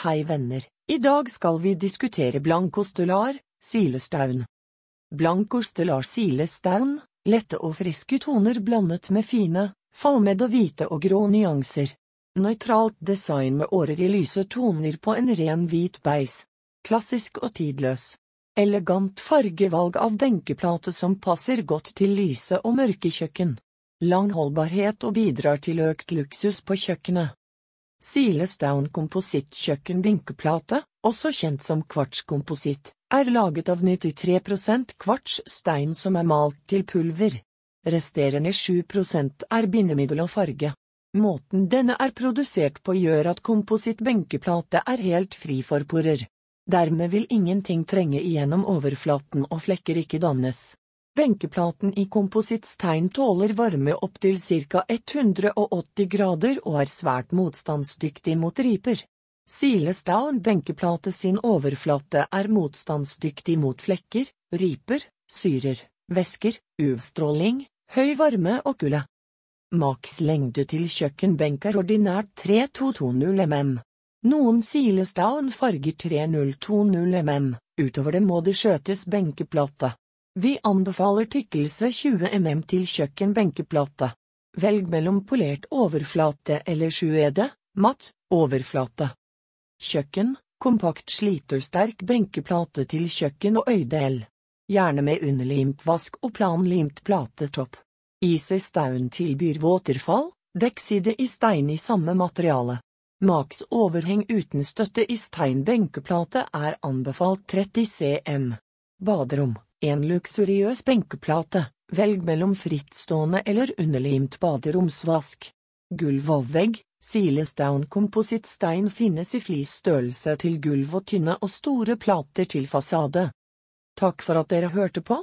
Hei venner, i dag skal vi diskutere blankostelar, silestaun. Blankostelar silestaun, lette og friske toner blandet med fine, falmede hvite og grå nyanser. Nøytralt design med årer i lyse toner på en ren hvit beis. Klassisk og tidløs. Elegant fargevalg av benkeplate som passer godt til lyse og mørke kjøkken. Lang holdbarhet og bidrar til økt luksus på kjøkkenet. Silestone komposittkjøkkenbenkeplate, også kjent som kvartskompositt, er laget av 93% kvartsstein som er malt til pulver. Resterende 7% er bindemiddel og farge. Måten denne er produsert på gjør at komposittbenkeplate er helt fri for porer. Dermed vil ingenting trenge igjennom overflaten og flekker ikke dannes. Benkeplaten i komposittstein tåler varme opptil ca 180 grader og er svært motstandsdyktig mot riper. Silestone benkeplate sin overflate er motstandsdyktig mot flekker, riper, syrer, væsker, UV-stråling, høy varme og kulde. Maks lengde til kjøkkenbenk er ordinært 3220 mm. Noen Silestone farger 3020 mm, utover det må det skjøtes benkeplate. Vi anbefaler tykkelse 20 mm til kjøkkenbenkeplate. Velg mellom polert overflate eller sjuede, matt, overflate. Kjøkken, kompakt slitersterk benkeplate til kjøkken og øydel. Gjerne med underlimt vask og planlimt platetopp. Easy Staun tilbyr våterfall, dekkside i stein i samme materiale. Maks overheng uten støtte i steinbenkeplate er anbefalt 30 cm. Baderom en luksuriøs benkeplate, velg mellom frittstående eller underlimt baderomsvask. Gulv og vegg, silestown komposittstein finnes i flisstørrelse til gulv og tynne og store plater til fasade. Takk for at dere hørte på.